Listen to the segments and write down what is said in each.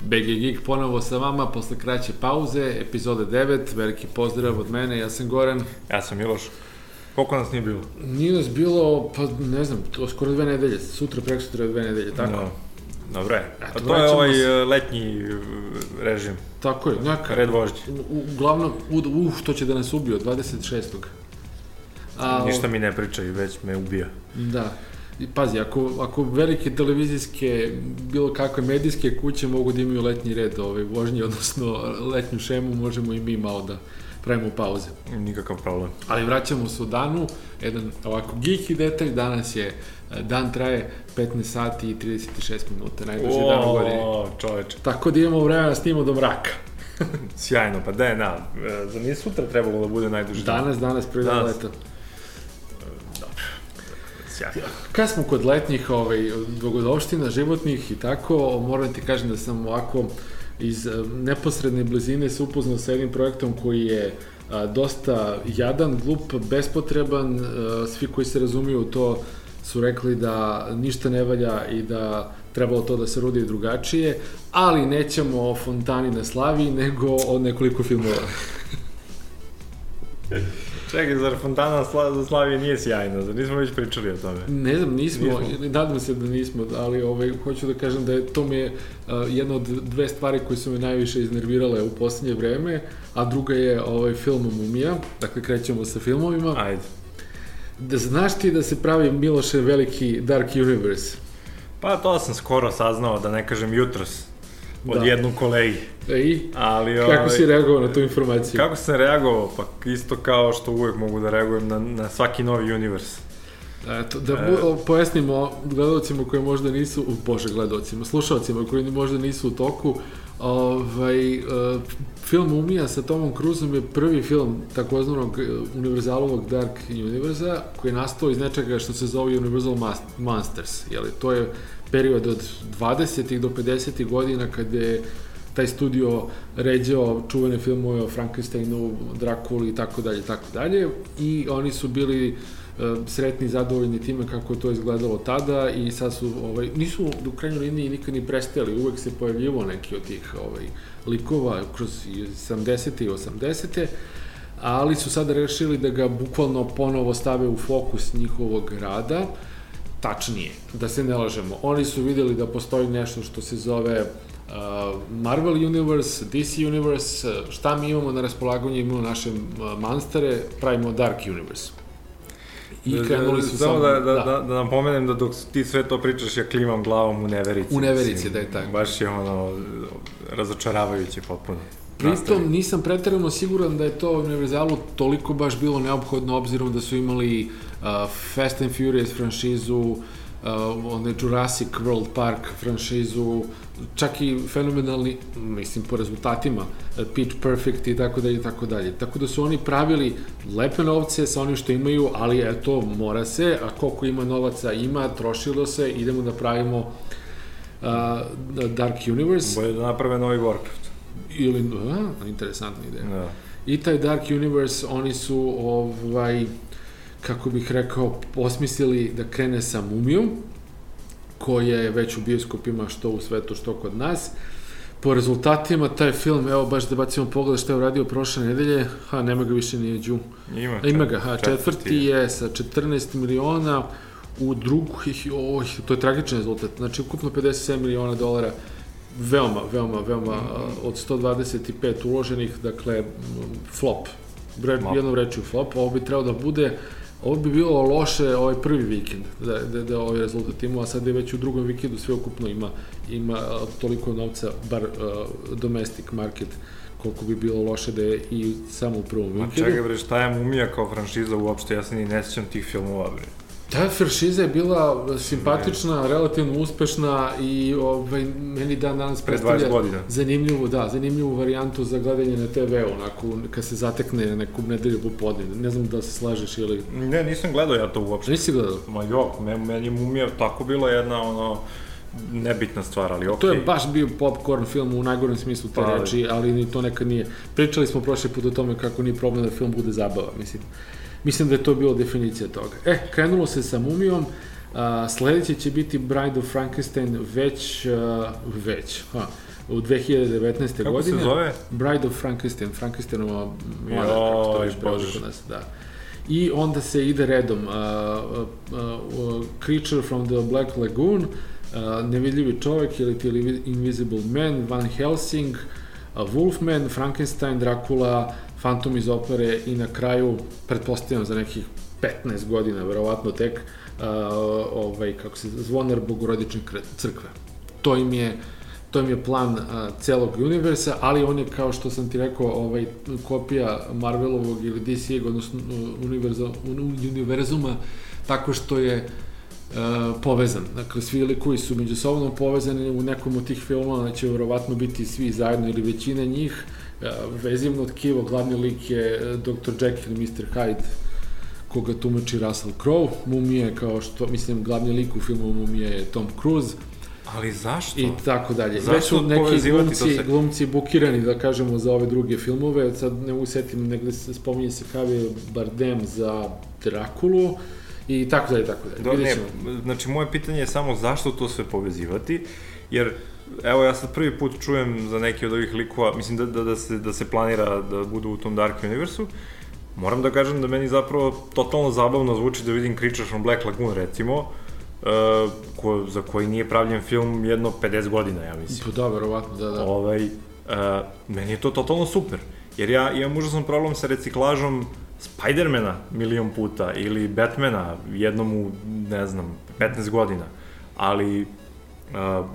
BG Geek ponovo sa vama posle kraće pauze, epizode 9, veliki pozdrav od mene, ja sam Goran. Ja sam Miloš. Koliko nas nije bilo? Nije nas bilo, pa ne znam, to skoro dve nedelje, sutra, preko sutra dve nedelje, tako? No. Dobro je. Eto, A to je ovaj se. uh, letnji uh, režim. Tako je, neka. Red vožđe. U- Uglavnom, u- uf, to će da nas ubije od 26. A, Ništa mi ne priča i već me ubija. Da. I pazi, ako, ako velike televizijske, bilo kakve medijske kuće mogu da imaju letnji red ovaj, vožnje, odnosno letnju šemu, možemo i mi malo da pravimo pauze. Nikakav problem. Ali vraćamo se u danu, jedan ovako geeky detalj, danas je, e, dan traje 15 sati i 36 minuta, najduži dan u godini. Čoveče. Tako da imamo vremena da snimamo do mraka. Sjajno, pa da je, na. e, Za nije sutra trebalo da bude najduži dan? Danas, danas, prvi dan leta. Sjajno. Kad smo kod letnjih ovaj, dogodovština, životnih i tako, moram ti kažem da sam ovako iz eh, neposredne blizine se upoznao sa jednim projektom koji je a, dosta jadan, glup, bespotreban, a, svi koji se razumiju to su rekli da ništa ne valja i da trebalo to da se rodi drugačije, ali nećemo o fontani na slavi, nego o nekoliko filmova. Čekaj, zar Fontana Sla za Slavije nije sjajna? Zar nismo već pričali o tome? Ne znam, nismo, Nismo. nadam se da nismo, ali ovaj, hoću da kažem da je to mi je uh, jedna od dve stvari koje su me najviše iznervirale u poslednje vreme, a druga je ovaj film Mumija, dakle krećemo sa filmovima. Ajde. Da znaš ti da se pravi Miloše veliki Dark Universe? Pa to sam skoro saznao, da ne kažem jutros, od Da. jednog kolegi. E, I Ali, kako ovaj, si reagovao na tu informaciju? Kako sam reagovao? Pa isto kao što uvek mogu da reagujem na, na svaki novi univers. Eto, da E. pojasnimo gledalcima koji možda nisu, u, bože gledalcima, slušalcima koji možda nisu u toku, ovaj, e, film Mumija sa Tomom Cruzom je prvi film takozvanog e, univerzalovog Dark Univerza koji je nastao iz nečega što se zove Universal Monsters, jeli, to je period od 20. do 50. godina kada je taj studio ređao čuvene filmove o Frankensteinu, Drakuli i tako dalje, tako dalje. I oni su bili e, sretni i zadovoljni time kako je to izgledalo tada i sad su, ovaj, nisu u krajnjoj liniji nikad ni prestali, uvek se pojavljivo neki od tih ovaj, likova kroz i 70. i 80. ali su sada rešili da ga bukvalno ponovo stave u fokus njihovog rada, tačnije, da se ne lažemo. Oni su videli da postoji nešto što se zove uh, Marvel Universe, DC Universe, šta mi imamo na raspolaganju, imamo naše uh, manstere, pravimo Dark Universe. I krenuli su samo da, da, da, da napomenem da dok ti sve to pričaš, ja klimam glavom u neverici. U neverici, mislim. da je tako. Baš je ono, razočaravajuće potpuno. Pritom nisam pretarano siguran da je to Universalu toliko baš bilo neophodno obzirom da su imali uh, Fast and Furious franšizu, uh, onaj Jurassic World Park franšizu, čak i fenomenalni, mislim po rezultatima, uh, Pitch Perfect i tako dalje i tako dalje. Tako da su oni pravili lepe novce sa onim što imaju, ali eto, mora se, a koliko ima novaca ima, trošilo se, idemo da pravimo uh, Dark Universe Bolje da naprave novi Warcraft. ili, a, interesantna ideja. Da. I taj Dark Universe, oni su, ovaj, kako bih rekao, osmislili da krene sa Mumijom, koja je već u bioskopima što u svetu, što kod nas. Po rezultatima, taj film, evo baš da bacimo pogled šta je uradio prošle nedelje, ha, nema ga više nije Đu. Ima, Ima ga, ha, četvrti je. sa 14 miliona, u drugih, oj, to je tragičan rezultat, znači ukupno 57 miliona dolara, veoma, veoma, veoma, a, od 125 uloženih, dakle, flop, Bre, jednom rečju flop, ovo bi trebalo da bude, ovo bi bilo loše ovaj prvi vikend, da, da, da ovaj rezultat imao, a sad je već u drugom vikendu sve ukupno ima, ima toliko novca, bar a, domestic market, koliko bi bilo loše da je i samo u prvom Ma vikendu. čekaj bre, šta je Mumija kao franšiza uopšte, ja se ni ne sjećam tih filmova bre. Ta franšiza je bila simpatična, relativno uspešna i ovaj, meni dan danas Pre 20 predstavlja godina. zanimljivu, da, zanimljivu varijantu za gledanje na TV-u, onako, kad se zatekne neku nedelju popodne. Ne znam da se slažeš ili... Ne, nisam gledao ja to uopšte. Nisi gledao? Ma jo, me- meni je Mumija tako bila jedna ono nebitna stvar, ali okej. To je baš bio popcorn film u najgorem smislu te Pa, reči, ali ni to nekad nije. Pričali smo prošli put o tome kako nije problem da film bude zabava, mislim. Mislim da je to bilo definicija toga. E, krenulo se sa Mumijom, a, sledeće će biti Bride of Frankenstein već, a, već, ha, u 2019. Kako godine. se zove? Bride of Frankenstein, Frankensteinova mlada, kako to Bože. kod nas, da. I onda se ide redom uh, uh, uh, Creature from the Black Lagoon, uh, Nevidljivi čovek ili ti Invisible Man, Van Helsing, uh, Wolfman, Frankenstein, Dracula, Phantom iz opere i na kraju, pretpostavljam za nekih 15 godina, verovatno tek, uh, ovaj, kako se, Zvonar Bogorodične crkve. To im je to im je plan a, celog universa, ali on je, kao što sam ti rekao, ovaj, kopija Marvelovog ili DC-eg, odnosno univerza, un, univerzuma, tako što je a, povezan. Dakle, svi likovi su međusobno povezani, u nekom od tih filmova će verovatno biti svi zajedno ili većina njih. A, vezivno tkivo, glavni lik je e, Dr. Jekyll i Mr. Hyde, koga tumači Russell Crowe. Mumije, kao što, mislim, glavni lik u filmu Mumije je Tom Cruise. Ali zašto? I tako dalje. Zašto Već su neki glumci, sve? glumci bukirani, da kažemo, za ove druge filmove. Sad ne usetim, negde se spominje se Javier Bardem za Drakulu i tako dalje, tako dalje. Da, Vidjet ne, znači moje pitanje je samo zašto to sve povezivati, jer evo ja sad prvi put čujem za neki od ovih likova, mislim da, da, da, se, da se planira da budu u tom Dark Universu, moram da kažem da meni zapravo totalno zabavno zvuči da vidim Creature from Black Lagoon recimo, uh, ko, za koji nije pravljen film jedno 50 godina, ja mislim. Pa da, verovatno, da, da. Ovaj, uh, meni je to totalno super. Jer ja imam užasan problem sa reciklažom Spidermana milion puta ili Batmana jednom u, ne znam, 15 godina. Ali uh,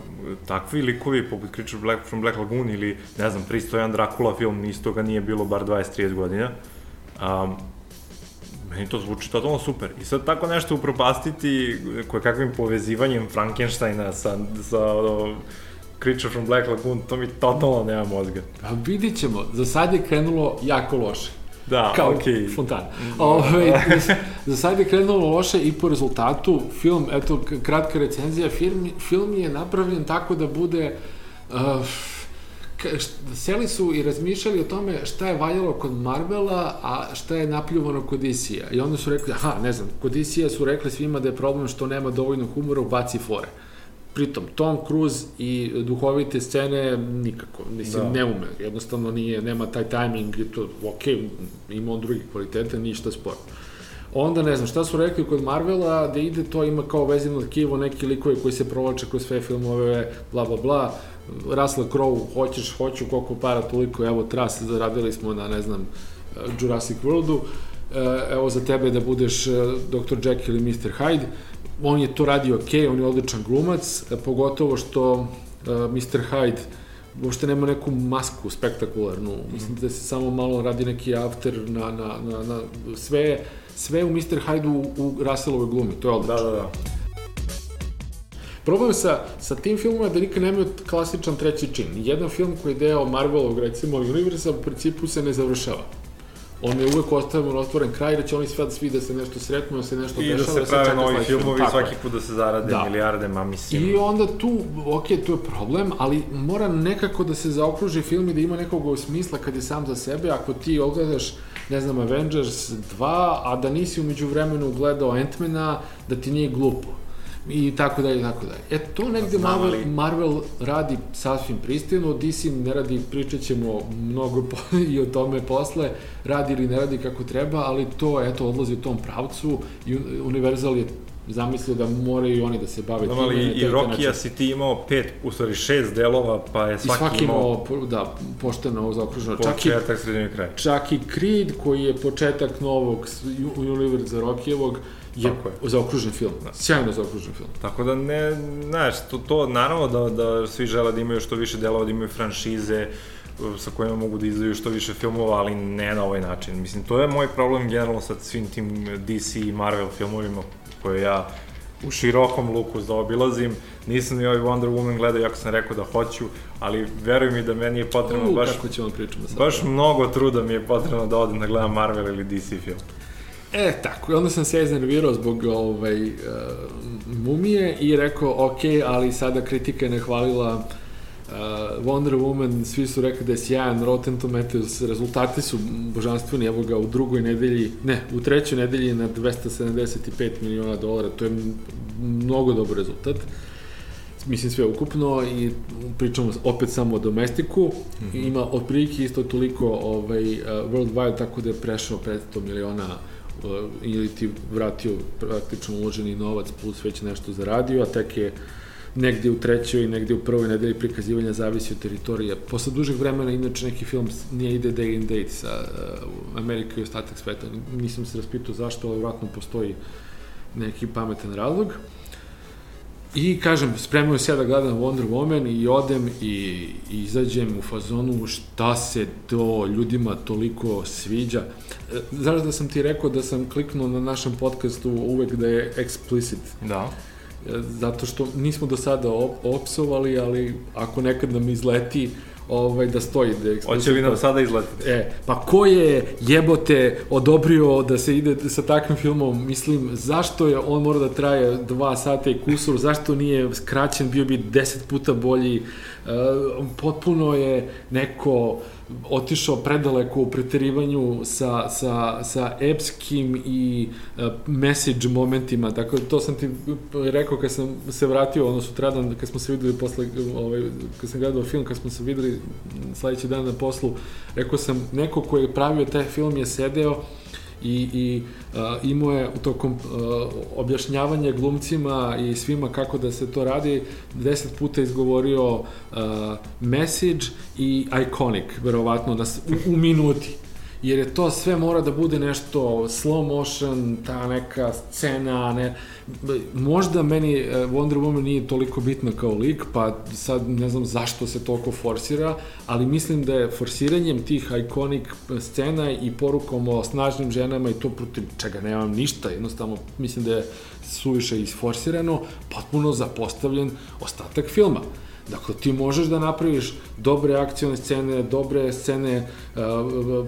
takvi likovi poput Creature Black from Black Lagoon ili, ne znam, pristojan Dracula film, isto ga nije bilo bar 20-30 godina. Um, meni to zvuči totalno super. I sad tako nešto upropastiti koje kakvim povezivanjem Frankensteina sa, sa o, Creature from Black Lagoon, to mi totalno nema mozga. Pa vidit ćemo. Za sad je krenulo jako loše. Da, kao. Mm. fontan. Ove, za sad je krenulo loše i po rezultatu film, eto, kratka recenzija, film, film je napravljen tako da bude uh, št- seli su i razmišljali o tome šta je valjalo kod Marvela, a šta je napljuvano kod DC-a. I onda su rekli, aha, ne znam, kod DC-a su rekli svima da je problem što nema dovoljno humora, baci fore. Pritom, Tom Cruise i duhovite scene nikako, mislim, Da. ne ume, jednostavno nije, nema taj tajming i to, ok, ima on drugi kvalitete, ništa sporo. Onda, ne znam, šta su rekli kod Marvela, da ide to, ima kao vezivno tkivo, neki likovi koji se provlače kroz sve filmove, bla, bla, bla, Russell Crowe, hoćeš, hoću, koliko para, toliko, evo, tras, zaradili smo na, ne znam, Jurassic Worldu, E, evo za tebe da budeš e, Dr. Jekyll i Mr. Hyde, on je to radio ok, on je odličan glumac, e, pogotovo što uh, Mr. Hyde uopšte nema neku masku spektakularnu, mislim da se samo malo radi neki after na, na, na, na sve, sve u Mr. Hyde u, u Russellovoj glumi, to je odlično. Da, da, da. Problem sa, sa tim filmom je da nikad nemaju klasičan treći čin. Jedan film koji je deo Marvelovog, recimo, universa, u principu se ne završava. On je uvek ostavljen otvoren kraj, da će oni sve svi da se nešto sretnu, da se nešto I da dešava, se prave čeka novi sledeći film. filmovi Tako svaki put da se zarade Da. milijarde, ma mislim. I onda tu, ok, tu je problem, ali mora nekako da se zaokruži film i da ima nekog smisla kad je sam za sebe. Ako ti ogledaš, ne znam, Avengers 2, a da nisi umeđu vremenu gledao Ant-mana, da ti nije glupo. I tako dalje, i tako dalje. E, to negde Znam, Marvel, ali- Marvel radi sasvim pristojno, DC ne radi, pričat ćemo mnogo po, i o tome posle, radi ili ne radi kako treba, ali to, eto, odlazi u tom pravcu i Universal je zamislio da moraju i oni da se bave Znam, ali i Rokija si ti imao pet, u stvari šest delova, pa je I svaki, svaki imao imao, da, pošteno ovo zaokruženo. Čak i, početak, sredinu i kraj. čak i Creed, koji je početak novog univerza Rokijevog, je, je. zaokružen film. Sjajno zaokružen film. Tako da ne, znaš, to, to naravno da, da svi žele da imaju što više delova, da imaju franšize uh, sa kojima mogu da izdaju što više filmova, ali ne na ovaj način. Mislim, to je moj problem generalno sa svim tim DC i Marvel filmovima koje ja u širokom luku zaobilazim. Nisam ni ovaj Wonder Woman gledao, jako sam rekao da hoću, ali veruj mi da meni je potrebno U, baš, kako ćemo pričamo sad. baš mnogo truda mi je potrebno da odem da gledam Marvel ili DC film. E, tako, i onda sam se iznervirao zbog ovaj, uh, mumije i rekao, ok, ali sada kritika je nehvalila uh, Wonder Woman, svi su rekli da je sjajan, Rotten Tomatoes, rezultati su božanstveni, evo ga u drugoj nedelji, ne, u trećoj nedelji na 275 miliona dolara, to je mnogo dobar rezultat. mislim sve ukupno i pričamo opet samo o domestiku, mm -hmm. ima otprilike isto toliko ovaj, uh, worldwide, tako da je prešao 500 miliona uh, ili ti vratio praktično uloženi novac plus već nešto zaradio, a tek je negde u trećoj i negde u prvoj nedelji prikazivanja zavisi od teritorije. Posle dužeg vremena, inače, neki film nije ide day and date sa uh, Amerika i ostatak sveta. Nisam se raspitao zašto, ali vratno postoji neki pametan razlog. Uh, I kažem, spremio se ja da gledam Wonder Woman i odem i, i izađem u fazonu šta se to ljudima toliko sviđa. E, znaš da sam ti rekao da sam kliknuo na našem podcastu uvek da je explicit. Da. E, zato što nismo do sada op opsovali, ali ako nekad nam izleti, ovaj, da stoji. Da Hoće li nam sada izletiti? E, pa ko je jebote odobrio da se ide sa takvim filmom, mislim, zašto je on mora da traje dva sata i kusur, zašto nije skraćen, bio bi deset puta bolji, uh, potpuno je neko otišao predaleko u preterivanju sa, sa, sa epskim i uh, message momentima, tako da to sam ti rekao kad sam se vratio, ono sutradan, kad smo se videli posle, ovaj, kad sam gledao film, kad smo se videli sledeći dan na poslu, rekao sam, neko ko je pravio taj film je sedeo i, i uh, imao je tokom uh, objašnjavanja glumcima i svima kako da se to radi, deset puta izgovorio uh, message i iconic, verovatno, na, u, u minuti jer je to sve mora da bude nešto slow motion, ta neka scena, ne, možda meni e, Wonder Woman nije toliko bitna kao lik, pa sad ne znam zašto se toliko forsira, ali mislim da je forsiranjem tih ikonik scena i porukom o snažnim ženama i to protiv čega nemam ništa, jednostavno mislim da je suviše isforsirano, potpuno zapostavljen ostatak filma. Dakle, ti možeš da napraviš dobre akcione scene, dobre scene uh, uh,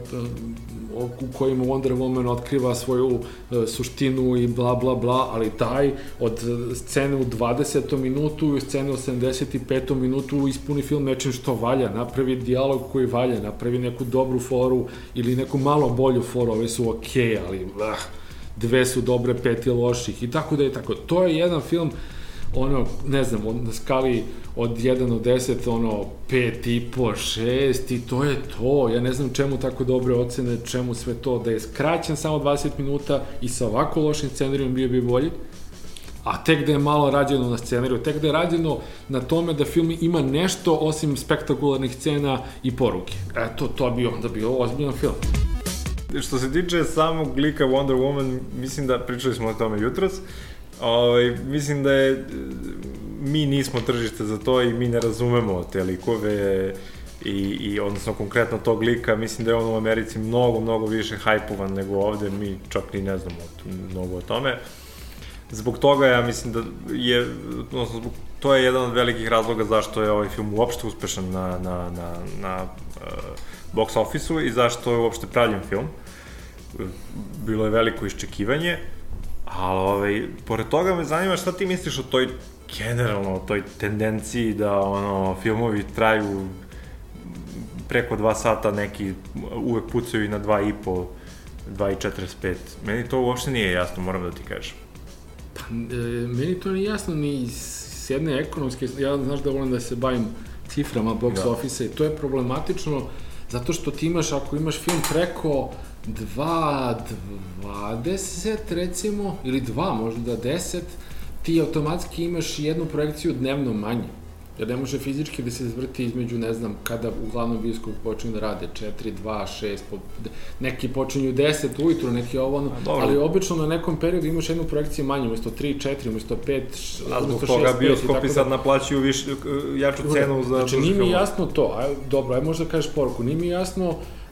uh, u kojima Wonder Woman otkriva svoju uh, suštinu i bla bla bla, ali taj od scene u 20. minutu i scene u 75. minutu ispuni film nečim što valja, napravi dijalog koji valja, napravi neku dobru foru ili neku malo bolju foru, ove su okej, okay, ali uh, dve su dobre, pet je loših i tako da je tako. To je jedan film ono, ne znam, na skali od 1 do 10, ono, 5 i po, 6 i to je to. Ja ne znam čemu tako dobre ocene, čemu sve to, da je skraćen samo 20 minuta i sa ovako lošim scenarijom bio bi bolji. A tek da je malo rađeno na scenariju, tek da je rađeno na tome da film ima nešto osim spektakularnih scena i poruke. Eto, to bi onda bio ozbiljan film. Što se tiče samog lika Wonder Woman, mislim da pričali smo o tome jutros, Ovaj, mislim da je, mi nismo tržište za to i mi ne razumemo te likove i, i odnosno konkretno tog lika, mislim da je on u Americi mnogo, mnogo više hajpovan nego ovde, mi čak ni ne znamo mnogo o tome. Zbog toga ja mislim da je, odnosno zbog, to je jedan od velikih razloga zašto je ovaj film uopšte uspešan na, na, na, na uh, box office-u i zašto je uopšte pravljen film. Bilo je veliko iščekivanje. Ali, ovaj, pored toga me zanima šta ti misliš o toj, generalno, o toj tendenciji da, ono, filmovi traju preko dva sata, neki uvek pucaju i na dva i po, 2,45. Meni to uopšte nije jasno, moram da ti kažem. Pa, e, meni to nije jasno ni s jedne ekonomske, ja znaš da volim da se bavim ciframa box da. office i to je problematično zato što ti imaš, ako imaš film preko 2.20 recimo, ili 2 možda 10, ti automatski imaš jednu projekciju dnevno manje. Jer ne može fizički da se zvrti između, ne znam, kada u glavnom bioskopu počinju da rade 4, 2, 6, po, neki počinju 10 ujutru, neki ovo ono, ali obično na nekom periodu imaš jednu projekciju manje, umesto 3, 4, umesto 5, A zbog toga bioskopi sad da... naplaćuju viš, jaču cenu za... Znači, nije mi jasno to, aj, dobro, aj možda kažeš poruku, nije mi jasno uh, a,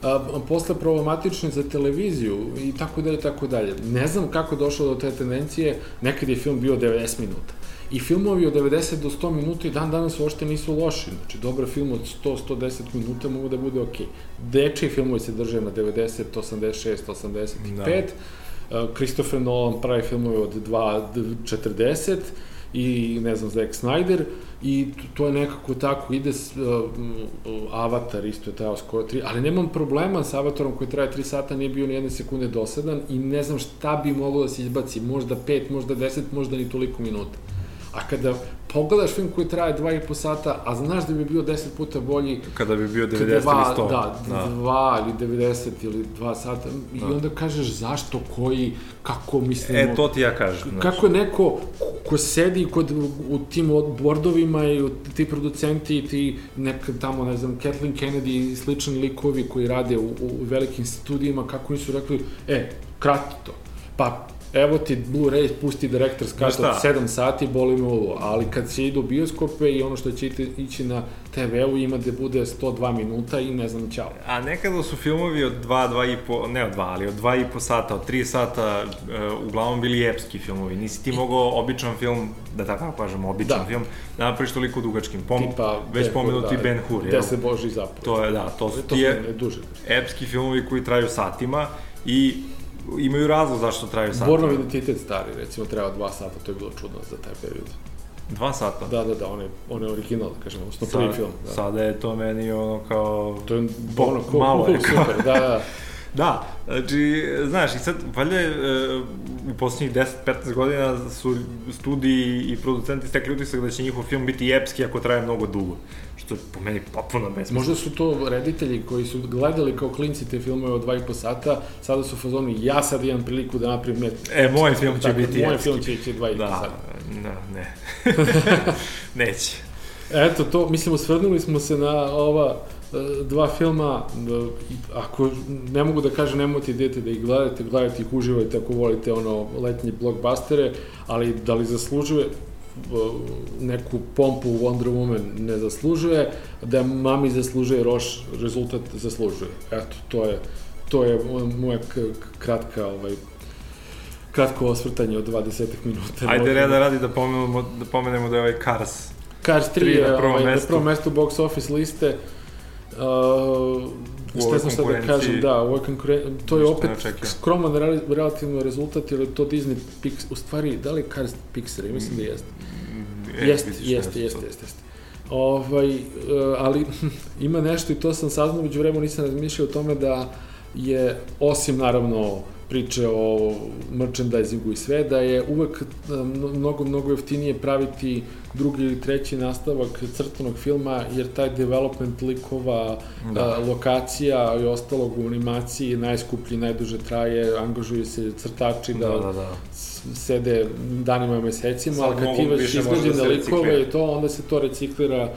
posle problematični za televiziju i tako dalje, tako dalje. Ne znam kako došlo do te tendencije, nekad je film bio 90 minuta. I filmovi od 90 do 100 minuta i dan danas uopšte nisu loši. Znači, dobar film od 100-110 minuta mogu da bude okej. Okay. Dečiji filmovi se drže na 90, 86, 85. Da. Christopher Nolan pravi filmove od 2.40 i ne znam, Zack Snyder i to je nekako tako, ide s, uh, Avatar isto je trajao skoro 3, ali nemam problema sa Avatarom koji traje 3 sata, nije bio ni jedne sekunde dosadan i ne znam šta bi moglo da se izbaci, možda 5, možda 10, možda ni toliko minuta. A kada pogledaš film koji traje dva i po sata, a znaš da bi bio deset puta bolji Kada bi bio 90 kada ili dva, 100. da, dva ili 90 ili dva sata i Da. onda kažeš zašto, koji, kako mislimo... E, to ti ja kažem. znaš. Kako je neko ko, sedi kod, u tim bordovima i u- ti producenti i ti neka tamo, ne znam, Kathleen Kennedy i slični likovi koji rade u, u velikim studijima, kako oni su rekli, e, krati to. Pa, evo ti Blu-ray, pusti direktor skata od šta? 7 sati, boli me ovo, ali kad se ide u bioskope i ono što će ići na TV-u ima da bude 102 minuta i ne znam, ćao. A nekada su filmovi od 2, 2 i po, ne od 2, ali od 2 i po sata, od 3 sata, uh, uglavnom bili epski filmovi. Nisi ti mogao običan film, da tako kažem, običan Da. film, da napraviš toliko dugačkim. Pom, Tipa, već Ben-Hur, pomenuti da, Ben Hur, jel? Deset Boži zapad. To je, da, to su ti je, duže. epski filmovi koji traju satima i imaju razlog zašto traju satima. Bornov identitet stari, recimo, treba dva sata, to je bilo čudno za taj period. Dva sata. Da, da, da, on je, on je original, da kažemo, odnosno prvi film. Da. Sada je to meni ono kao... To je ono, ko, malo je kao- super, da, da. Da, znači, znaš, i sad, valjda e, u poslednjih 10-15 godina su studiji i producenti stekli utisak da će njihov film biti epski ako traje mnogo dugo. Što je po meni potpuno besmisleno. Možda su to reditelji koji su gledali kao klinci te filmove od dva i po sata, sada su u fazonu, ja sad imam priliku da napravim net. E, moj film će Tako, biti Moj film će ići dva i po Da, sata. ne, ne. Neće. Eto, to, mislim, osvrnuli smo se na ova dva filma, i ako ne mogu da kažem, nemojte idete da ih gledate, gledajte ih, uživajte ako volite ono letnji blockbustere, ali da li zaslužuje e, neku pompu Wonder Woman ne zaslužuje, da mami zaslužuje Roš, rezultat zaslužuje. Eto, to je, to je moja kratka ovaj, kratko osvrtanje od 20 minuta. Ajde reda radi da pomenemo, da pomenemo da je ovaj Cars. Cars 3 Tri je na prvom ovaj, na mestu. prvom mestu box office liste. Uh, U šta sam sad da konkurenciji kažem, da, u ovoj konkuren... to je opet skroman re, relativno rezultat, jer je to Disney Pix... U stvari, da li je Cars Pixar? Ja mislim da jeste. E, Jeste, vidiš, jeste, nešto. jeste, jeste, jeste. Ovaj, uh, ali ima nešto i to sam saznao među vremenu, nisam razmišljao o tome da je, osim naravno priče o merchandisingu i sve, da je uvek uh, mnogo, mnogo jeftinije praviti drugi ili treći nastavak crtanog filma, jer taj development likova, Da. da. lokacija i ostalog u animaciji najskuplji, najduže traje, angažuju se crtači da, Da, da, da. sede danima i mesecima, Sad ali kad ti već da izgrađene se likove i to, onda se to reciklira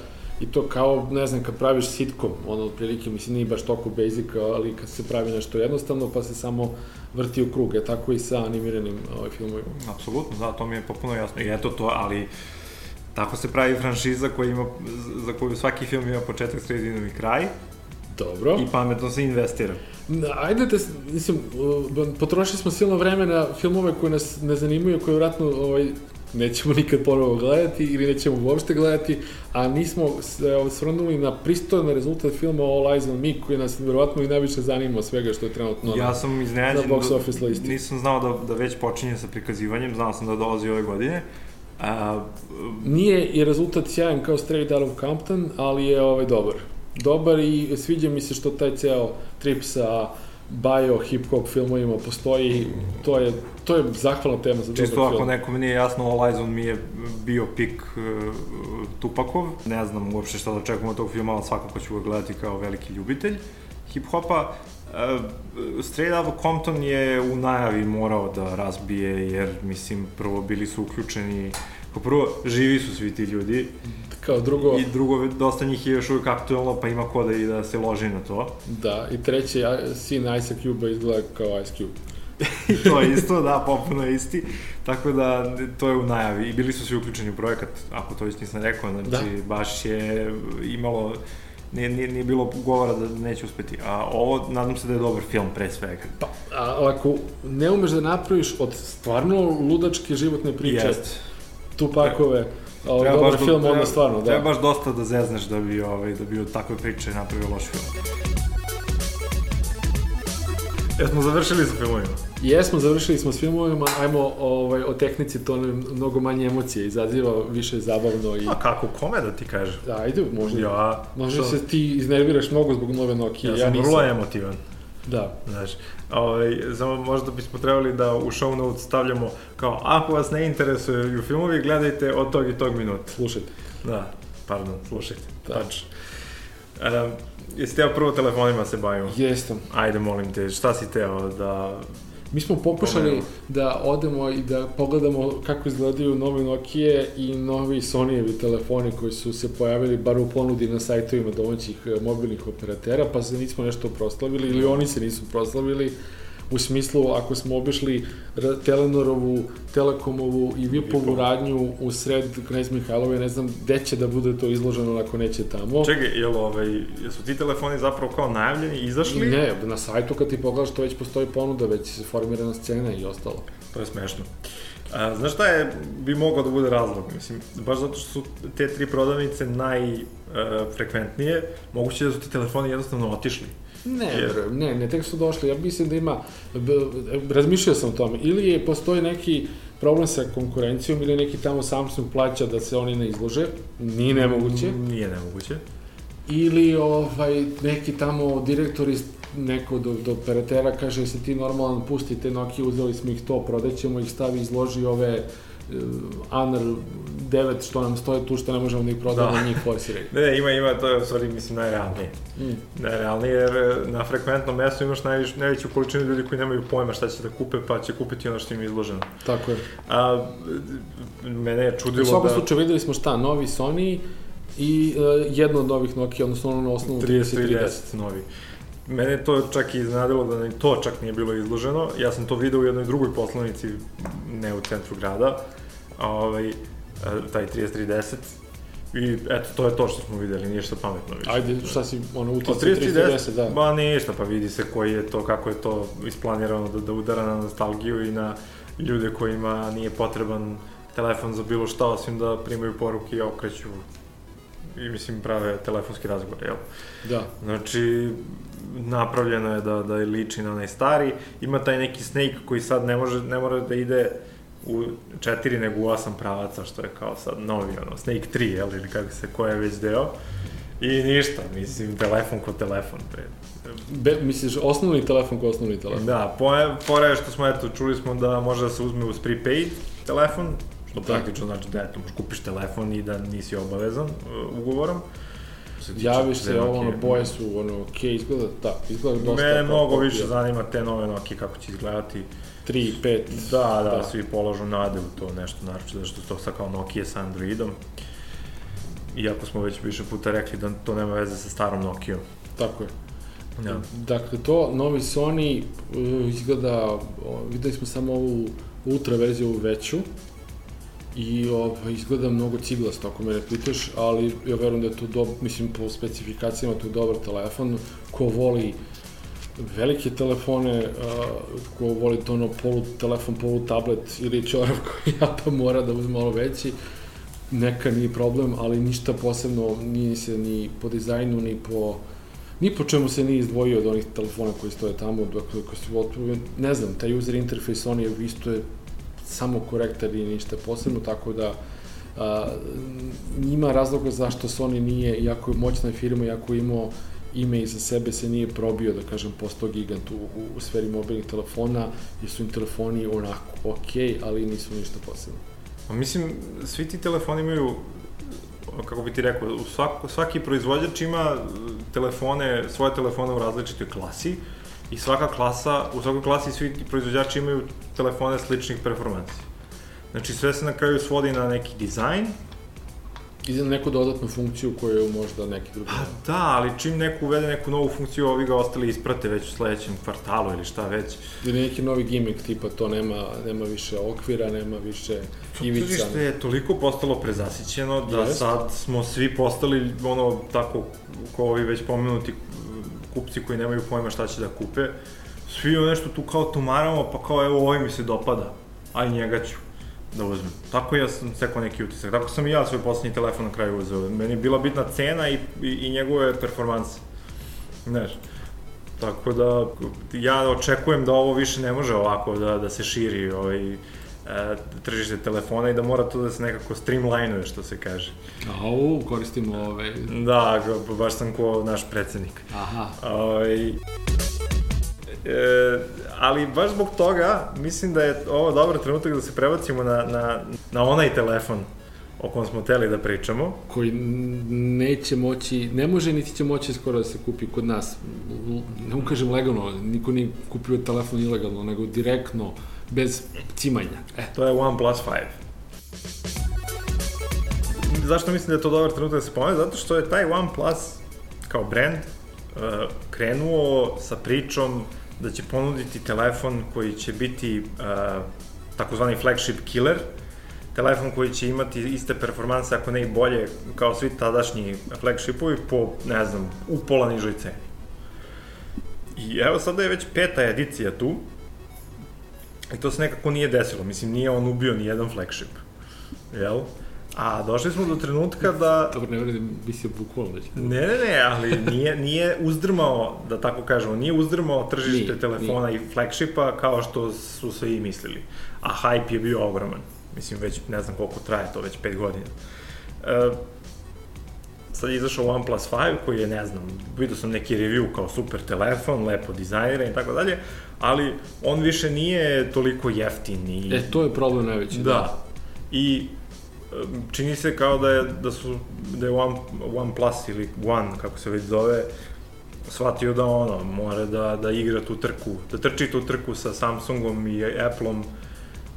i to kao, ne znam, kad praviš sitcom, ono, otprilike, mislim, nije baš toliko basic, ali kad se pravi nešto jednostavno, pa se samo vrti u krug, je tako i sa animiranim ovaj, filmovima. Apsolutno, da, to mi je potpuno jasno. I eto to, ali tako se pravi franšiza koja ima, za koju svaki film ima početak, sredinu i kraj Dobro. i pametno se investira. Da, Ajde da, s- mislim, potrošili smo silno vreme na filmove koje nas ne zanimaju, koje vratno ovaj, nećemo nikad ponovo gledati ili nećemo uopšte gledati, a nismo se osvrnuli na pristojan rezultat filma All Eyes on Me, koji nas verovatno i najviše zanima svega što je trenutno ja sam iznenađen, na box office listi. nisam znao da, da već počinje sa prikazivanjem, znao sam da dolazi ove godine. A, Nije i rezultat sjajan kao Straight Out of Compton, ali je ovaj dobar. Dobar i sviđa mi se što taj ceo trip sa bio hip-hop filmovima postoji, to je, to je zahvalna tema za Čisto dobar ako film. nekom nije jasno, All Eyes on Me je bio pik uh, Tupakov. Ne znam uopšte šta da očekujem od tog filma, ali svakako ću ga gledati kao veliki ljubitelj hip-hopa. Uh, Straight Outta Compton je u najavi morao da razbije, jer, mislim, prvo bili su uključeni Kao prvo, živi su svi ti ljudi Kao drugo, i drugo, dosta njih je još uvijek aktualno, pa ima ko da i da se loži na to. da, i treći, a, sin Ice Cube izgleda kao Ice Cube. I to je isto, da, popuno je isti. Tako da, to je u najavi. I bili su svi uključeni u projekat, ako to već nisam rekao. Znači, Da. baš je imalo, nije, nije, nije bilo govora da neće uspeti. A ovo, nadam se da je dobar film, pre svega. Pa, a ako ne umeš da napraviš od stvarno ludačke životne priče, Jest. tu pakove, ovaj, Treba dobar baš do- film, treba- onda stvarno, da. Treba baš dosta da zezneš da bi, ovaj, da bi od takve priče napravio loš film. Jesmo završili sa filmovima? Jesmo, završili smo s filmovima, ajmo ovaj, o tehnici, to nam mnogo manje emocije izaziva, više je zabavno i... A kako, kome da ti kažem? Ajde, možda, Ja, možda što- se ti iznerviraš mnogo zbog nove Nokia, ja ja, sam nisam. vrlo emotivan. Da. Znaš, ovaj, samo možda bismo trebali da u show notes stavljamo kao, ako vas ne interesuju filmovi, gledajte od tog i tog minuta. Slušajte. Da, pardon, slušajte. Da. Tačno. Um, jesi teo prvo telefonima se bavio? Jesam. Ajde, molim te, šta si teo da... Mi smo pokušali Pomenuo. da odemo i da pogledamo kako izgledaju nove Nokia i novi Sonyevi telefoni koji su se pojavili bar u ponudi na sajtovima domaćih e, mobilnih operatera, pa se nismo nešto proslavili ili oni se nisu proslavili u smislu ako smo obišli Telenorovu, Telekomovu i Vipovu radnju u sred Knez Mihajlove, ne znam gde će da bude to izloženo ako neće tamo. Čekaj, jel, ovaj, jesu ti telefoni zapravo kao najavljeni, izašli? Ne, na sajtu kad ti pogledaš to već postoji ponuda, već se formirana scena i ostalo. To je smešno. A, znaš šta je, bi mogao da bude razlog? Mislim, baš zato što su te tri prodavnice najfrekventnije, moguće da su ti telefoni jednostavno otišli. Ne, Jer- ne, ne, tek su došli. Ja mislim da ima, razmišljao sam o tome, ili je, postoji neki problem sa konkurencijom ili neki tamo Samsung plaća da se oni ne izlože, nije nemoguće, Mm, Nije nemoguće. ili ovaj, neki tamo direktor iz neko do, do operatera kaže, jesi ti normalan, pusti te Nokia, uzeli smo ih to, prodaćemo ih, stavi, izloži ove uh, Honor 9 što nam stoje tu, što ne možemo da ih prodamo, Da. da. njih forsiraju. Ne, ne, ima, ima, to je u stvari, mislim, najrealnije. Mm. Najrealnije, jer e, na frekventnom mestu imaš najviš, najveću količinu ljudi koji nemaju pojma šta će da kupe, pa će kupiti ono što im je izloženo. Tako je. A, mene je U čudilo svakom da... slučaju videli smo šta, novi Sony i uh, jedno od novih Nokia, odnosno ono na osnovu 3310 3310. novi. Mene to čak i iznadilo da to čak nije bilo izloženo. Ja sam to video u jednoj drugoj poslanici, ne u centru grada, ovaj, taj 3310. I eto, to je to što smo videli, ništa pametno više. Ajde, šta si, ono, utjecaj 3310, 3310, da. Ba ništa, pa vidi se koji je to, kako je to isplanirano da, da udara na nostalgiju i na ljude kojima nije potreban telefon za bilo šta, osim da primaju poruke i okreću i mislim prave telefonski razgovor, jel? Da. Znači, napravljeno je da, da je liči na onaj stari. Ima taj neki Snake koji sad ne, može, ne mora da ide u četiri nego u osam pravaca, što je kao sad novi, ono, Snake 3, jel, ili kako se, ko je već deo. I ništa, mislim, telefon ko telefon, pre. Be, misliš, osnovni telefon ko osnovni telefon? Da, poje, fora je što smo, eto, čuli smo da može da se uzme uz prepaid telefon, što Da. praktično znači da, eto, možeš kupiš telefon i da nisi obavezan uh, ugovorom. Se Javiš se, ovo, ono, boje su, ono, okej, izgleda, da, izgleda dosta. Mene mnogo više zanima te nove Nokia kako će izgledati. 3, 5, Da, da, Da. svi polažu nade u to nešto, naroče zato što je to sad kao Nokia sa Androidom. Iako smo već više puta rekli da to nema veze sa starom Nokijom. tako je. Ja. Dakle, to, novi Sony uh, izgleda, videli smo samo ovu ultra verziju, ovu veću, i ovaj, izgleda mnogo ciglasto ako mene pitaš, ali ja verujem da je to, do, mislim, po specifikacijama to je dobar telefon, ko voli velike telefone, uh, ko voli to ono polu telefon, polu tablet ili čorav koji ja pa mora da uzme malo veći, neka nije problem, ali ništa posebno nije se ni po dizajnu, ni po ni po čemu se nije izdvojio od onih telefona koji stoje tamo, dakle, ko se otvorio, ne znam, taj user interface, on je isto je samo korektar i ništa posebno, tako da a, ima razloga zašto Sony nije, iako je moćna firma, iako je imao ime iza sebe se nije probio, da kažem, postao gigant u, u, u sferi mobilnih telefona, jer su im telefoni onako okej, ali nisu ništa posebno. Pa mislim, svi ti telefoni imaju, kako bi ti rekao, u svak, svaki proizvođač ima telefone, svoje telefone u različitoj klasi i svaka klasa, u svakoj klasi svi proizvođači imaju telefone sličnih performansi. Znači sve se na kraju svodi na neki dizajn, I za neku dodatnu funkciju koju možda neki drugi... Pa da, ali čim neko uvede neku novu funkciju, ovi ga ostali isprate već u sledećem kvartalu ili šta već. Ili neki novi gimmick, tipa to nema, nema više okvira, nema više ivica. Tržište je toliko postalo prezasićeno da Jest. sad smo svi postali ono tako kao ovi već pomenuti kupci koji nemaju pojma šta će da kupe. Svi nešto tu kao tumaramo, pa kao evo ovaj mi se dopada, aj njega ću da uzmem. Tako ja sam sekao neki utisak. Tako sam i ja svoj poslednji telefon na kraju uzeo. Meni je bila bitna cena i, i, i njegove performanse. Znaš, Tako da, ja očekujem da ovo više ne može ovako da, da se širi ovaj, tržište telefona i da mora to da se nekako streamlinuje, što se kaže. Au, koristimo ove... Da, ga- baš sam ko naš predsednik. Aha. Ovaj, E, ali baš zbog toga mislim da je ovo dobar trenutak da se prebacimo na, na, na onaj telefon o kom smo teli da pričamo. Koji neće moći, ne može niti će moći skoro da se kupi kod nas. Ne ukažem legalno, niko nije kupio telefon ilegalno, nego direktno, bez cimanja. E. To je OnePlus 5. Zašto mislim da je to dobar trenutak da se pomene? Zato što je taj OnePlus kao brand uh, krenuo sa pričom da će ponuditi telefon koji će biti uh, takozvani flagship killer, telefon koji će imati iste performanse, ako ne i bolje, kao svi tadašnji flagshipovi, po, ne znam, u pola nižoj ceni. I evo sada je već peta edicija tu, i to se nekako nije desilo, mislim, nije on ubio ni jedan flagship, jel? A došli smo do trenutka da... Dobro, ne vredim, mislio bukvalno da će... Ne, ne, ne, ali nije, nije uzdrmao, da tako kažemo, nije uzdrmao tržište nije, telefona nije. i flagshipa kao što su se i mislili. A hype je bio ogroman. Mislim, već ne znam koliko traje to, već 5 godina. E, sad je izašao OnePlus 5 koji je, ne znam, vidio sam neki review kao super telefon, lepo dizajniran i tako dalje, ali on više nije toliko jeftin i... E, to je problem najveći. Da. da. I čini se kao da je, da su, da je One, One Plus ili One, kako se već zove, shvatio da ono, mora da, da igra tu trku, da trči tu trku sa Samsungom i Appleom,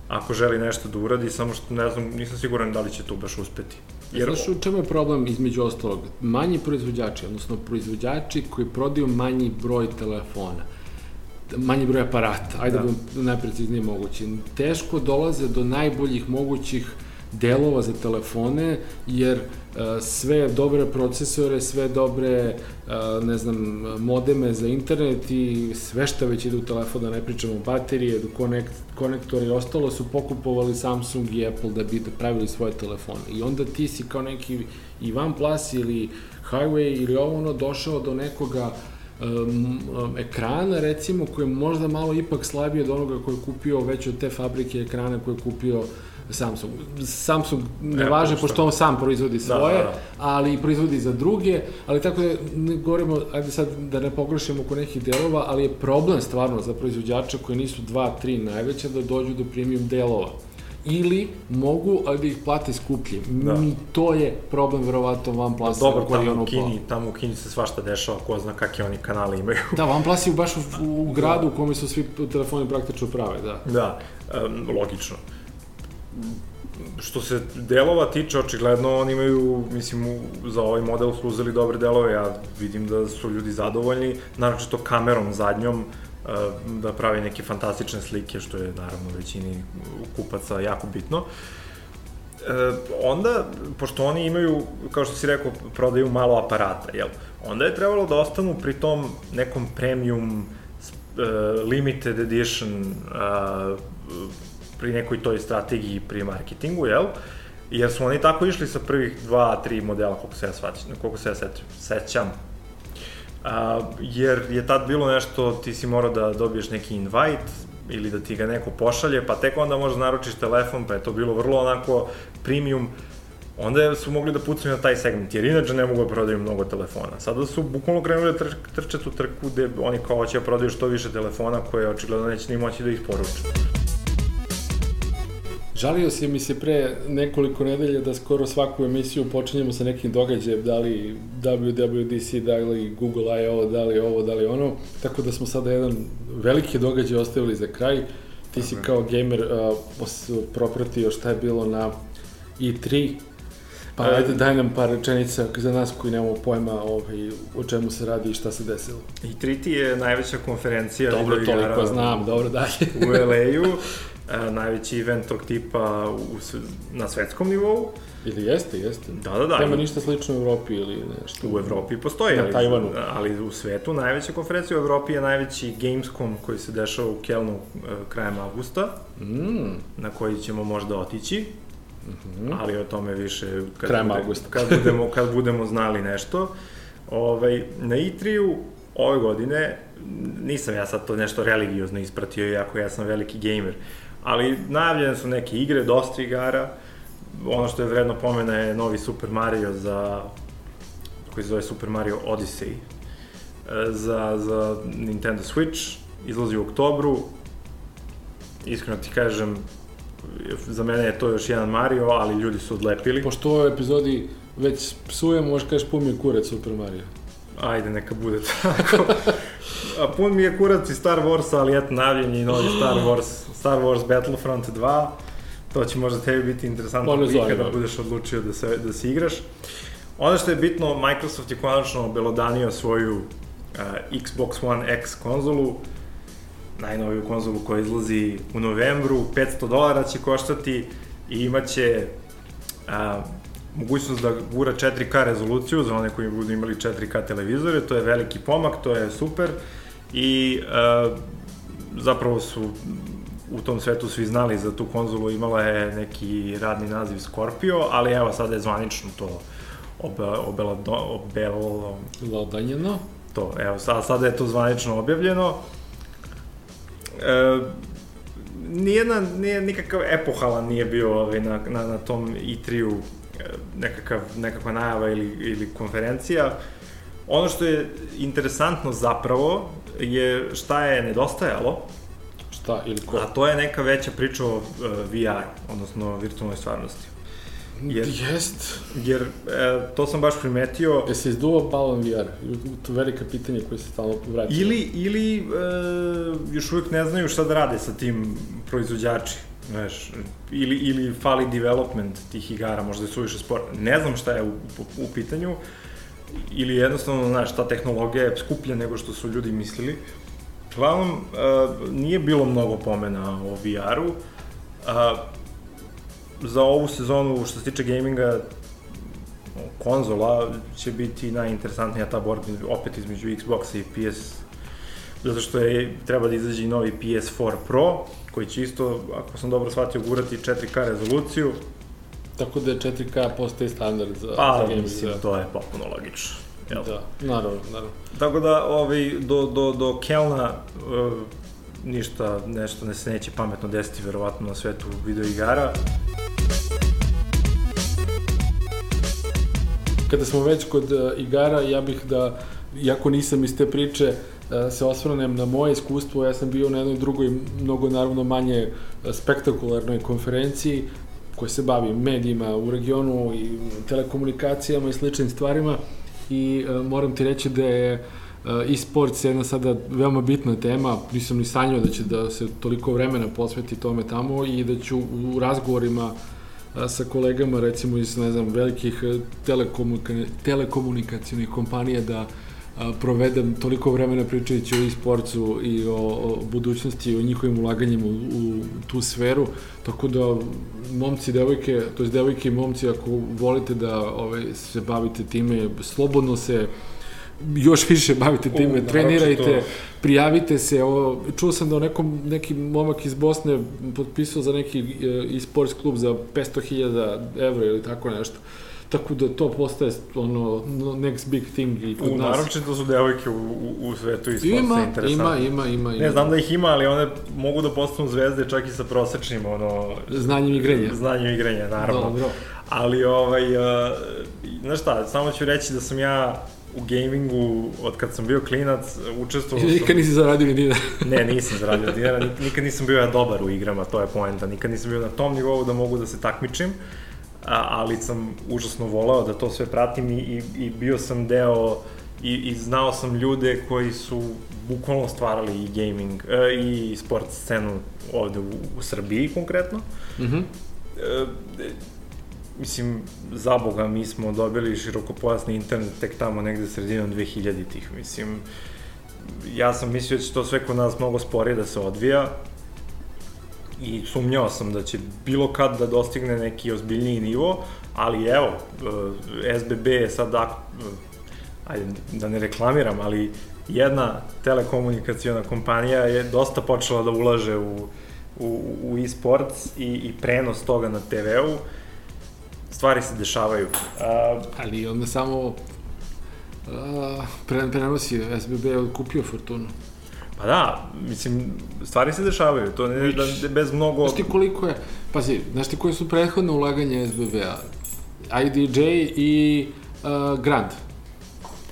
ako želi nešto da uradi, samo što ne znam, nisam siguran da li će to baš uspeti. Jer... Znaš u čemu je problem između ostalog? Manji proizvođači, odnosno proizvođači koji prodaju manji broj telefona, manji broj aparata, ajde da, da najpreciznije moguće, teško dolaze do najboljih mogućih delova za telefone, jer sve dobre procesore, sve dobre, uh, ne znam, modeme za internet i sve što već ide u telefon, da ne pričamo o baterije, konekt, konektora i ostalo, su pokupovali Samsung i Apple da bi da pravili svoje telefone. I onda ti si kao neki i OnePlus ili Highway ili ovo ono došao do nekoga um, ekrana recimo koji je možda malo ipak slabije od onoga koji je kupio već od te fabrike ekrana koje je kupio uh, Samsung. Samsung ne e, važe, pošto on sam proizvodi da, svoje, da, da. ali proizvodi za druge, ali tako da ne govorimo, ajde sad da ne pogrešimo oko nekih delova, ali je problem stvarno za proizvođača koji nisu dva, tri najveća da dođu do premium delova ili mogu, ali da ih plate skuplje. Da. Mi, to je problem verovatno OnePlus. Dobro, tamo u Kini, tamo u Kini se svašta dešava, ko zna kakve oni kanale imaju. da, OnePlus je baš u, u gradu u kome su svi telefoni praktično prave, da. Da, um, logično što se delova tiče, očigledno oni imaju, mislim, za ovaj model su uzeli dobre delove, ja vidim da su ljudi zadovoljni, naročito kamerom zadnjom, eh, da pravi neke fantastične slike, što je naravno većini kupaca jako bitno. E, onda, pošto oni imaju, kao što si rekao, prodaju malo aparata, jel? Onda je trebalo da ostanu pri tom nekom premium uh, limited edition pri nekoj toj strategiji pri marketingu, jel? Jer su oni tako išli sa prvih dva, tri modela, koliko se ja svaćam, koliko se ja sećam. A, jer je tad bilo nešto, ti si morao da dobiješ neki invite, ili da ti ga neko pošalje, pa tek onda možda naručiš telefon, pa je to bilo vrlo onako premium, onda su mogli da pucaju na taj segment, jer inače ne mogu da prodaju mnogo telefona. Sada su bukvalno krenuli da trče tu trku gde oni kao hoće da prodaju što više telefona koje očigledno neće ni moći da isporuče. Žalio se mi se pre nekoliko nedelja da skoro svaku emisiju počinjemo sa nekim događajem, da li WWDC, da li Google I.O., da li ovo, da li ono, tako da smo sada jedan veliki događaj ostavili za kraj. Ti si kao gamer uh, propratio šta je bilo na E3, Pa e, ajde, daj nam par rečenica za nas koji nemamo pojma ovaj, o čemu se radi i šta se desilo. I 3T je najveća konferencija dobro, toliko znam, dobro, dalje. u LA-u. e, najveći event tog tipa u, na svetskom nivou. Ili jeste, jeste. Da, da, da. Nema ništa slično u Evropi ili nešto. U Evropi postoji, na ali, Tajvanu. ali u svetu najveća konferencija u Evropi je najveći Gamescom koji se dešava u Kelnu e, krajem avgusta, mm. na koji ćemo možda otići. Mm -hmm. ali o tome više kad, krajem bude, kad, budemo, kad budemo znali nešto. Ovaj, na E3-u ove godine, nisam ja sad to nešto religiozno ispratio, iako ja sam veliki gamer, ali najavljene su neke igre, dosta igara, ono što je vredno pomena je novi Super Mario za, koji se zove Super Mario Odyssey, e, za, za Nintendo Switch izlazi u oktobru. Iskreno ti kažem, za mene je to još jedan Mario, ali ljudi su odlepili. Pošto u ovoj epizodi već psujem, možeš kažeš pun mi je kurac Super Mario. Ajde, neka bude tako. A pun mi je kurac i Star Wars, ali eto, navljen je i novi Star Wars, Star Wars Battlefront 2. To će možda tebi biti interesantno zove, kada da. budeš odlučio da se, da se igraš. Ono što je bitno, Microsoft je konačno obelodanio svoju uh, Xbox One X konzolu, najnoviju konzolu koja izlazi u novembru, 500 dolara će koštati i imaće a, mogućnost da gura 4K rezoluciju za one koji budu imali 4K televizore, to je veliki pomak, to je super i a, zapravo su u tom svetu svi znali za tu konzolu, imala je neki radni naziv Scorpio, ali evo sada je zvanično to obe, obelo, obelo, Lodanjeno. to, evo, sad, sada je to zvanično objavljeno. E, nijedna, nije, nikakav epohalan nije bio ovaj, na, na, na tom E3-u e, nekakav, nekakva najava ili, ili konferencija. Ono što je interesantno zapravo je šta je nedostajalo, Šta ili ko? a to je neka veća priča o uh, VR, odnosno virtualnoj stvarnosti. Jer, Jest. jer e, to sam baš primetio, Je se izduvao balon VR? To velika pitanje koje se stalno vraća. Ili, ili e, još uvijek ne znaju šta da rade sa tim proizvođači, znaš, ili, ili fali development tih igara, možda je suviše spor. Ne znam šta je u, u, u pitanju, ili jednostavno, znaš, ta tehnologija je skuplja nego što su ljudi mislili. Uglavnom, e, nije bilo mnogo pomena o VR-u. A, za ovu sezonu, što se tiče gaminga, konzola će biti najinteresantnija ta borba opet između Xboxa i PS zato što je, treba da izađe i novi PS4 Pro koji će isto, ako sam dobro shvatio, gurati 4K rezoluciju Tako da je 4K postaje standard za, pa za gaming. mislim da. to je potpuno logično jel? Da, naravno, naravno. Tako da ovaj, do, do, do Kelna uh, ništa, nešto ne se neće pametno desiti verovatno na svetu video igara. Kada smo već kod uh, igara, ja bih da, iako nisam iz te priče, uh, se osvrnem na moje iskustvo, ja sam bio na jednoj drugoj, mnogo naravno manje spektakularnoj konferenciji koja se bavi medijima u regionu i telekomunikacijama i sličnim stvarima. I uh, moram ti reći da je uh, e-sports jedna sada veoma bitna tema, nisam ni sanjao da će da se toliko vremena posveti tome tamo i da ću u razgovorima a, sa kolegama recimo iz ne znam velikih e, telekomunika telekomunikacionih kompanija da a, provedem toliko vremena pričajući o e-sportsu i o, o budućnosti i o njihovim ulaganjima u, u tu sferu tako da momci devojke to jest devojke i momci ako volite da ovaj se bavite time slobodno se još više bavite time, naročito- trenirajte, prijavite se, ovo, čuo sam da o nekom, neki momak iz Bosne potpisao za neki e, e-sports klub za 500.000 evra ili tako nešto. Tako da to postaje ono no- next big thing i kod U, nas. naročito su devojke u, u, u svetu i Ima, interesantne. ima, ima, ima, ima. Ne, znam da ih ima, ali one mogu da postanu zvezde čak i sa prosečnim, ono... Znanjem igrenja. Znanjem igrenja, naravno. Dobro. Ali, ovaj, uh, znaš šta, samo ću reći da sam ja u gamingu, od kad sam bio klinac, učestvovao sam... Nikad nisi zaradio ni dinar. Ne, nisam zaradio dinara, nik- nikad nisam bio ja dobar u igrama, to je poenta. Nikad nisam bio na tom nivou da mogu da se takmičim, a, ali sam užasno volao da to sve pratim i, i, i bio sam deo i, i znao sam ljude koji su bukvalno stvarali i gaming e, i sport scenu ovde u, u Srbiji konkretno. Mhm. E, mislim, za Boga, mi smo dobili širokopojasni internet tek tamo negde sredinom 2000-ih, mislim, ja sam mislio da će to sve kod nas mnogo sporije da se odvija i sumnjao sam da će bilo kad da dostigne neki ozbiljniji nivo, ali evo, e, SBB je sad, ak, e, ajde da ne reklamiram, ali jedna telekomunikacijona kompanija je dosta počela da ulaže u, u, u e-sports i, i prenos toga na TV-u. Stvari se dešavaju. A, Ali onda samo pre, prenosi SBB je kupio Fortunu. Pa da, mislim, stvari se dešavaju. To ne, da, da bez mnogo... Znaš ti koliko je, pazi, znaš ti koje su prethodne ulaganje SBB-a? IDJ i uh, Grand.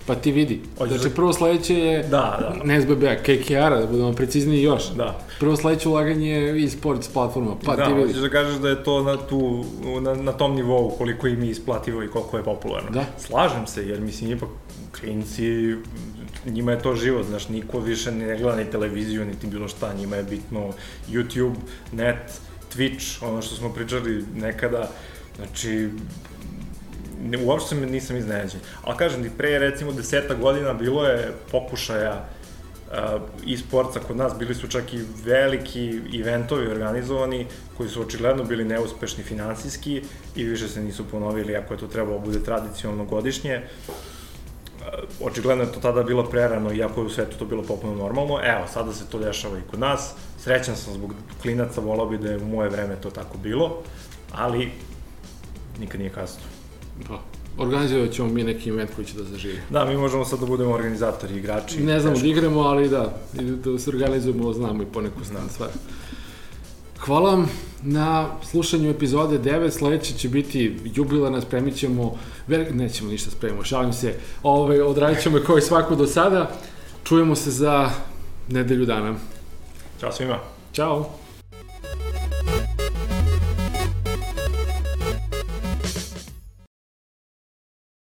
Pa ti vidi. Hoćeš Znači, da- prvo sledeće je Da, da. ne SBB-a, KKR-a, da budemo precizniji još. Da. Prvo sledeće ulaganje je e-sports platforma, pa da, ti vidi. hoćeš da kažeš da je to na, tu, na, na tom nivou koliko im je isplativo i koliko je popularno. Da. Slažem se, jer mislim, ipak klinci, njima je to život, znaš, niko više ne gleda ni televiziju, niti bilo šta, njima je bitno YouTube, net, Twitch, ono što smo pričali nekada, znači, ne, uopšte nisam iznenađen. Ali kažem ti, pre recimo deseta godina bilo je pokušaja uh, e-sportsa kod nas, bili su čak i veliki eventovi organizovani koji su očigledno bili neuspešni finansijski i više se nisu ponovili ako je to trebalo bude tradicionalno godišnje. Uh, očigledno je to tada bilo prerano, iako je u svetu to bilo popuno normalno. Evo, sada se to dešava i kod nas. Srećan sam zbog klinaca, volao bi da je u moje vreme to tako bilo, ali nikad nije kasno. Pa, organizovat ćemo mi neki event koji će da zaživi. Da, mi možemo sad da budemo organizatori, igrači. Ne znamo da igramo, ali da, da se organizujemo, znamo i poneku stvar. Hvala vam na slušanju epizode 9, sledeće će biti jubilana, spremit ćemo, ver... nećemo ništa spremimo, šalim se, Ove, odradit ćemo kao i svako do sada, čujemo se za nedelju dana. Ćao svima. Ćao!